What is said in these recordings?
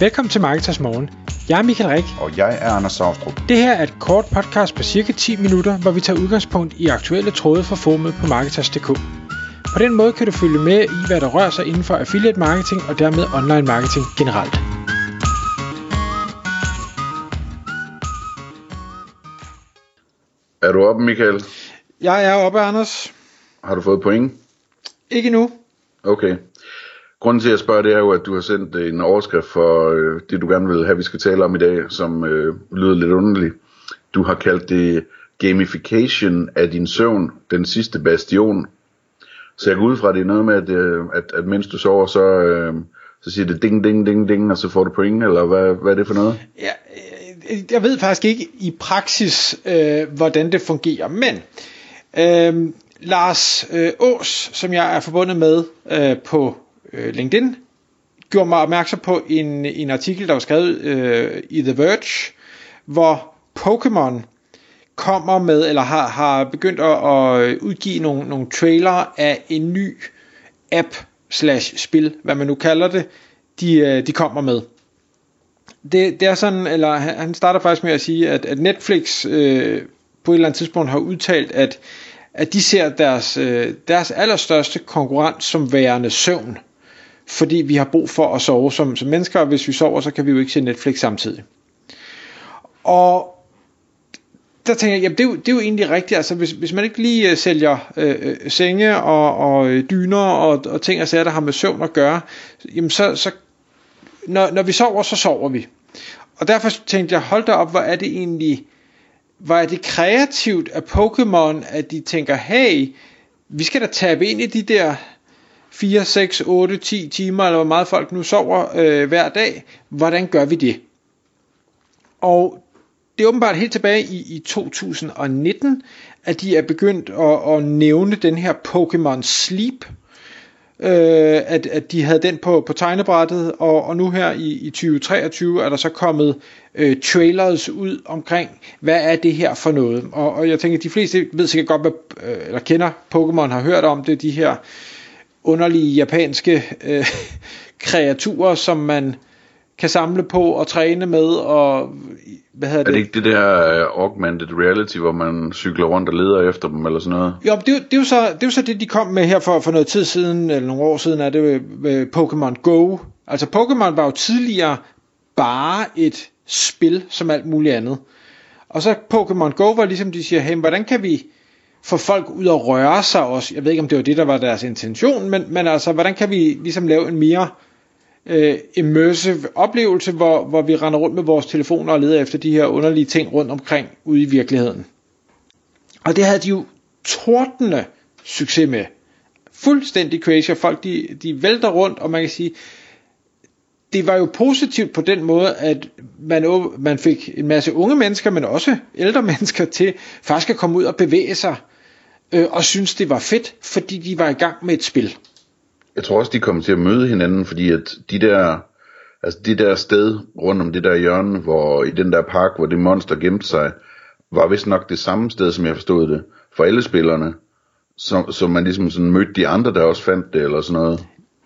Velkommen til Marketers Morgen. Jeg er Michael Rik. Og jeg er Anders Saustrup. Det her er et kort podcast på cirka 10 minutter, hvor vi tager udgangspunkt i aktuelle tråde fra formet på Marketers.dk. På den måde kan du følge med i, hvad der rører sig inden for affiliate marketing og dermed online marketing generelt. Er du oppe, Michael? Jeg er oppe, Anders. Har du fået point? Ikke nu. Okay. Grunden til, at jeg spørger, det er jo, at du har sendt en overskrift for øh, det, du gerne vil have, vi skal tale om i dag, som øh, lyder lidt underligt. Du har kaldt det gamification af din søvn, den sidste bastion. Så jeg går ud fra, at det er noget med, at, øh, at, at mens du sover, så, øh, så siger det ding, ding, ding, ding, og så får du point, eller hvad, hvad er det for noget? Ja, øh, jeg ved faktisk ikke i praksis, øh, hvordan det fungerer, men øh, Lars øh, Ås, som jeg er forbundet med øh, på øh, LinkedIn, gjorde mig opmærksom på en, en artikel, der var skrevet øh, i The Verge, hvor Pokémon kommer med, eller har, har begyndt at, at udgive nogle, nogle trailer af en ny app slash spil, hvad man nu kalder det, de, øh, de kommer med. Det, det er sådan, eller han starter faktisk med at sige, at, at Netflix øh, på et eller andet tidspunkt har udtalt, at, at de ser deres, øh, deres allerstørste konkurrent som værende søvn fordi vi har brug for at sove som, som mennesker, og hvis vi sover, så kan vi jo ikke se Netflix samtidig. Og der tænker jeg, jamen det er, jo, det er jo egentlig rigtigt, altså hvis, hvis man ikke lige øh, sælger øh, øh, senge og, og øh, dyner og, og ting og sager, der har med søvn at gøre, jamen så, så når, når vi sover, så sover vi. Og derfor tænkte jeg, hold da op, hvor er det egentlig, hvor er det kreativt af Pokémon, at de tænker, hey, vi skal da tabe ind i de der 4, 6, 8, 10 timer, eller hvor meget folk nu sover øh, hver dag. Hvordan gør vi det? Og det er åbenbart helt tilbage i, i 2019, at de er begyndt at, at nævne den her Pokémon Sleep, øh, at, at de havde den på, på tegnebrættet, og, og nu her i, i 2023 er der så kommet øh, trailers ud omkring, hvad er det her for noget. Og, og jeg tænker, at de fleste ved sikkert godt, hvad, øh, eller kender Pokémon, har hørt om det, de her underlige japanske øh, kreaturer, som man kan samle på og træne med, og hvad hedder det? Er det ikke det der uh, augmented reality, hvor man cykler rundt og leder efter dem, eller sådan noget? Jo, det, det, er jo så, det er jo så det, de kom med her for, for noget tid siden, eller nogle år siden, er det med Pokémon Go. Altså Pokémon var jo tidligere bare et spil, som alt muligt andet. Og så Pokémon Go var ligesom, de siger, hey, hvordan kan vi få folk ud at røre sig også. Jeg ved ikke, om det var det, der var deres intention, men, men altså, hvordan kan vi ligesom lave en mere øh, immersive oplevelse, hvor, hvor vi render rundt med vores telefoner og leder efter de her underlige ting rundt omkring ude i virkeligheden. Og det havde de jo tordende succes med. Fuldstændig crazy, og folk de, de vælter rundt, og man kan sige, det var jo positivt på den måde, at man, man fik en masse unge mennesker, men også ældre mennesker til faktisk at komme ud og bevæge sig øh, og synes det var fedt, fordi de var i gang med et spil. Jeg tror også, de kommer til at møde hinanden, fordi at de der, altså det der sted rundt om det der hjørne, hvor i den der park, hvor det monster gemte sig, var vist nok det samme sted, som jeg forstod det, for alle spillerne. Så, så man ligesom sådan mødte de andre, der også fandt det, eller sådan noget.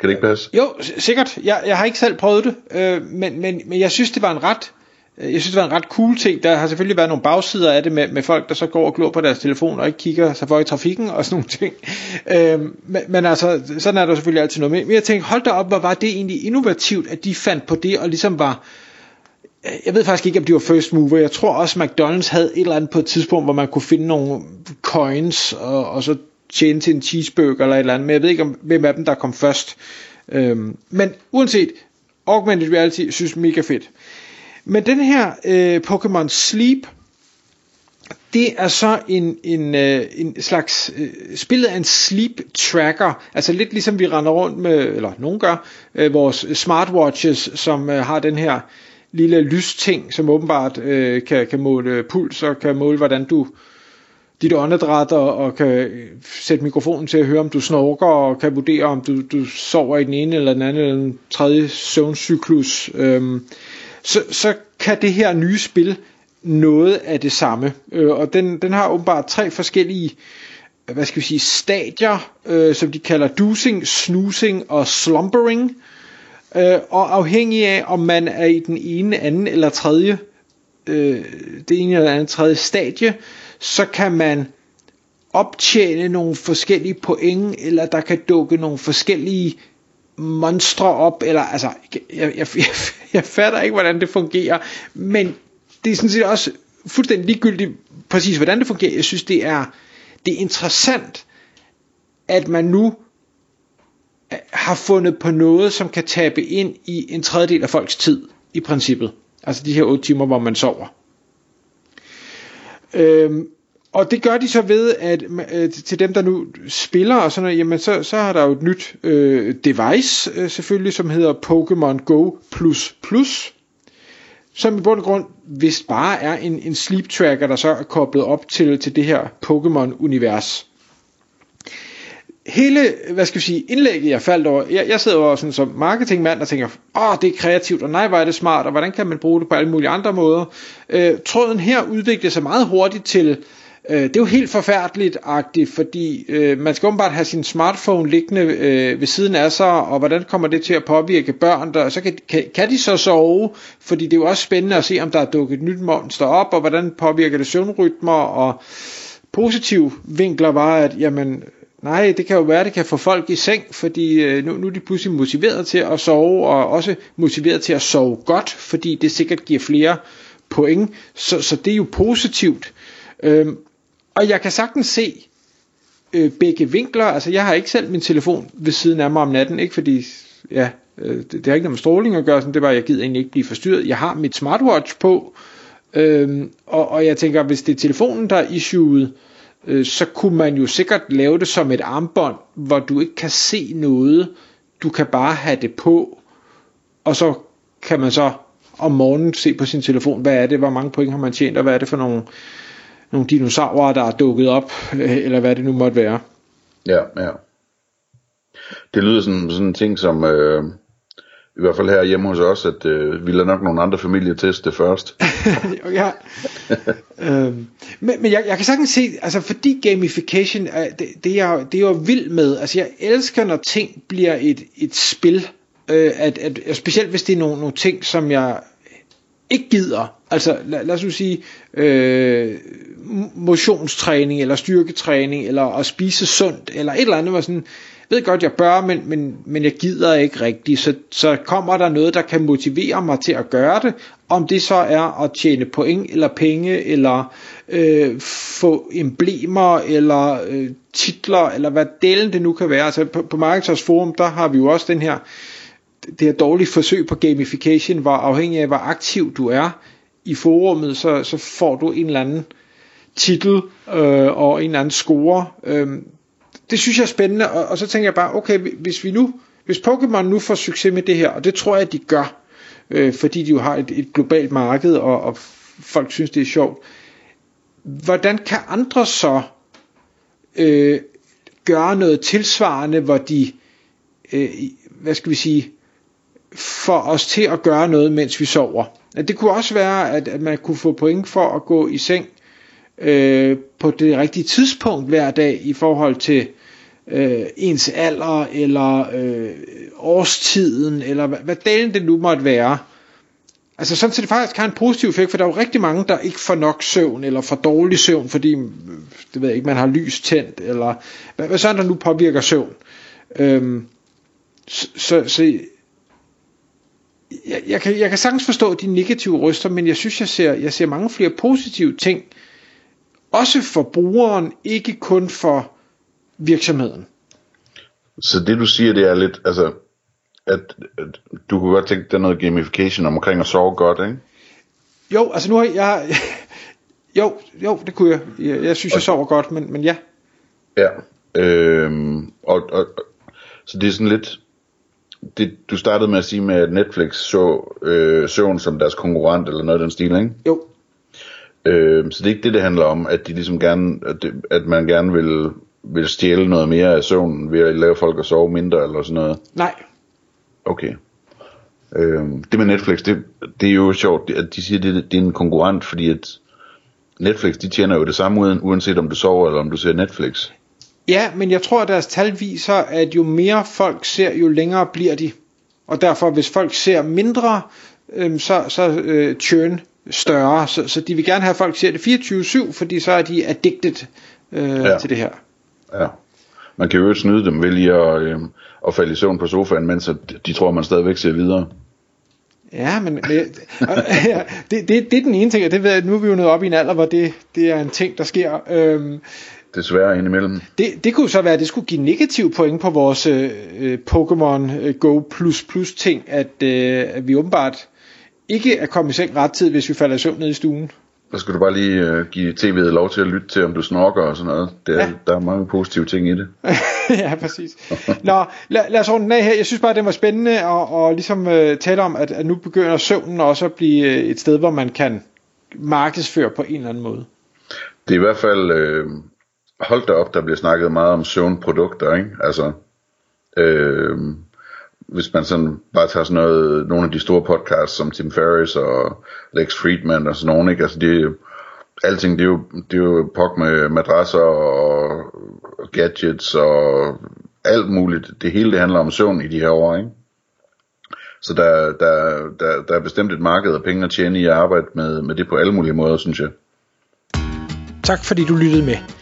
Kan det ikke passe? Jo, sikkert. Jeg, jeg har ikke selv prøvet det, øh, men, men, men jeg synes, det var en ret Øh, Øh, jeg synes, det var en ret cool ting. Der har selvfølgelig været nogle bagsider af det med, med folk, der så går og glor på deres telefon og ikke kigger sig for i trafikken og sådan nogle ting. Øhm, men, men altså, sådan er der selvfølgelig altid noget med. Men jeg tænkte, hold da op, hvor var det egentlig innovativt, at de fandt på det og ligesom var... Øh, jeg ved faktisk ikke, om de var first mover. Jeg tror også, McDonald's havde et eller andet på et tidspunkt, hvor man kunne finde nogle coins og, og så tjene til en cheeseburger eller et eller andet. Men jeg ved ikke, om, hvem af dem, der kom først. Øhm, men uanset, augmented reality synes mega fedt. Men den her øh, Pokémon Sleep, det er så en, en, øh, en slags øh, spillet af en sleep tracker, altså lidt ligesom vi render rundt med, eller nogen gør, øh, vores smartwatches, som øh, har den her lille lysting, som åbenbart øh, kan, kan måle puls og kan måle, hvordan du dit åndedræt og, og kan øh, sætte mikrofonen til at høre, om du snorker og kan vurdere, om du, du sover i den ene eller den anden eller den tredje søvncyklus. Øh, så, så kan det her nye spil noget af det samme. Øh, og den, den har åbenbart tre forskellige øh, hvad skal vi sige, stadier, øh, som de kalder dusing, snoozing og slumbering. øh, og afhængig af om man er i den ene, anden eller tredje, øh, det ene eller andet tredje stadie, så kan man optjene nogle forskellige point, eller der kan dukke nogle forskellige monstre op, eller altså, jeg, jeg, jeg, jeg fatter ikke, hvordan det fungerer, men det er sådan set også fuldstændig ligegyldigt præcis, hvordan det fungerer. Jeg synes, det er, det er interessant, at man nu øh, har fundet på noget, som kan tabe ind i en tredjedel af folks tid, i princippet. Altså de her 8 timer, hvor man sover. Øhm, og det gør de så ved, at øh, til dem, der nu spiller og sådan noget, jamen så, så har der jo et nyt øh, device øh, selvfølgelig, som hedder Pokémon Go++, som i bund og grund vist bare er en, en sleep tracker, der så er koblet op til, til det her Pokémon-univers. Hele, hvad skal vi sige, indlægget jeg faldt over, jeg, jeg sidder jo sådan som marketingmand og tænker, åh, det er kreativt, og nej, hvor er det smart, og hvordan kan man bruge det på alle mulige andre måder. Øh, tråden her udviklede sig meget hurtigt til, Øh, det er jo helt forfærdeligt-agtigt, fordi øh, man skal åbenbart have sin smartphone liggende øh, ved siden af sig, og hvordan kommer det til at påvirke børn, der, så kan, kan, kan de så sove, fordi det er jo også spændende at se, om der er dukket et nyt monster op, og hvordan påvirker det søvnrytmer, og positiv vinkler var, at jamen, nej, det kan jo være, at det kan få folk i seng, fordi øh, nu, nu er de pludselig motiveret til at sove, og også motiveret til at sove godt, fordi det sikkert giver flere point, så, så det er jo positivt. Øhm, og jeg kan sagtens se øh, begge vinkler. Altså, jeg har ikke selv min telefon ved siden af mig om natten, ikke fordi, ja, øh, det, det har ikke noget med stråling at gøre, sådan, det var, jeg gider egentlig ikke blive forstyrret. Jeg har mit smartwatch på, øh, og, og jeg tænker, hvis det er telefonen, der er issueet, øh, så kunne man jo sikkert lave det som et armbånd, hvor du ikke kan se noget, du kan bare have det på, og så kan man så om morgenen se på sin telefon, hvad er det, hvor mange point har man tjent, og hvad er det for nogle nogle dinosaurer, der er dukket op, øh, eller hvad det nu måtte være. Ja, ja. Det lyder sådan, sådan en ting som, øh, i hvert fald her hjemme hos os, at øh, vi lader nok nogle andre familier teste det først. ja. øhm, men men jeg, jeg kan sagtens se, altså fordi gamification, er, det, det, er, det er jo vild med, altså jeg elsker, når ting bliver et, et spil, øh, at, at, specielt hvis det er nogle, nogle ting, som jeg ikke gider. Altså lad, lad os nu sige øh, motionstræning eller styrketræning eller at spise sundt eller et eller andet, hvor sådan, jeg ved godt jeg bør, men, men, men jeg gider ikke rigtigt, så, så kommer der noget, der kan motivere mig til at gøre det, om det så er at tjene point eller penge eller øh, få emblemer eller øh, titler eller hvad delen det nu kan være. Altså på, på Marketers Forum, der har vi jo også den her det her dårlige forsøg på gamification, hvor afhængig af hvor aktiv du er i forummet, så, så får du en eller anden titel øh, og en eller anden score. Øh, det synes jeg er spændende, og, og så tænker jeg bare, okay, hvis vi nu, hvis Pokémon nu får succes med det her, og det tror jeg, at de gør, øh, fordi de jo har et, et globalt marked, og, og folk synes, det er sjovt, hvordan kan andre så øh, gøre noget tilsvarende, hvor de, øh, hvad skal vi sige, får os til at gøre noget, mens vi sover. Det kunne også være, at, at man kunne få point for at gå i seng øh, på det rigtige tidspunkt hver dag i forhold til øh, ens alder eller øh, årstiden eller hvad, hvad dagen det nu måtte være. Altså sådan så det faktisk har en positiv effekt, for der er jo rigtig mange, der ikke får nok søvn, eller får dårlig søvn, fordi øh, det ved jeg ikke, man har lys tændt, eller hvad, hvad sådan der nu påvirker søvn. Øhm, så, så, så jeg, jeg, kan, jeg kan sagtens forstå de negative ryster, men jeg synes, jeg ser, jeg ser mange flere positive ting, også for brugeren, ikke kun for virksomheden. Så det du siger, det er lidt, altså, at, at du kunne godt tænke dig noget gamification omkring at sove godt, ikke? Jo, altså nu har jeg, jo, jo, det kunne jeg. Jeg, jeg synes, jeg sover godt, men, men ja. Ja, øhm, og, og, så det er sådan lidt, det, du startede med at sige med, at Netflix så øh, søvn som deres konkurrent, eller noget af den stil, ikke? Jo. Øh, så det er ikke det, det handler om, at de ligesom gerne, at, det, at man gerne vil, vil stjæle noget mere af søvnen ved at lave folk at sove mindre, eller sådan noget? Nej. Okay. Øh, det med Netflix, det, det er jo sjovt, at de siger, at det, det er en konkurrent, fordi at Netflix, de tjener jo det samme, uanset om du sover, eller om du ser Netflix. Ja, men jeg tror, at deres tal viser, at jo mere folk ser, jo længere bliver de. Og derfor, hvis folk ser mindre, øh, så, så øh, churn større. Så, så de vil gerne have, at folk ser det 24-7, fordi så er de addicted øh, ja. til det her. Ja. Man kan jo ikke snyde dem ved lige at, øh, at falde i søvn på sofaen, mens de tror, man stadigvæk ser videre. Ja, men, men ja, det, det, det er den ene ting, og det ved jeg, nu er vi jo nået op i en alder, hvor det, det er en ting, der sker. Øhm, Desværre indimellem. Det, det kunne så være, at det skulle give negativ point på vores øh, Pokémon øh, Go plus plus ting, at, øh, at vi åbenbart ikke er kommet i seng ret tid, hvis vi falder i søvn ned i stuen. Så skal du bare lige øh, give tv'et lov til at lytte til, om du snorker og sådan noget. Det ja. Der er mange positive ting i det. ja, præcis. Nå, lad, lad os runde den af her. Jeg synes bare, det var spændende at, og ligesom øh, tale om, at, at nu begynder søvnen også at blive øh, et sted, hvor man kan markedsføre på en eller anden måde. Det er i hvert fald, øh, hold da op, der bliver snakket meget om søvnprodukter, ikke? Altså, øh, hvis man sådan bare tager sådan noget, nogle af de store podcasts som Tim Ferriss og Lex Friedman og sådan nogen, ikke? Altså det, alting det er jo, det er jo pok med madrasser og, og gadgets og alt muligt. Det hele det handler om søvn i de her år, ikke? Så der, der, der, der er bestemt et marked og penge at tjene i at arbejde med, med det på alle mulige måder, synes jeg. Tak fordi du lyttede med.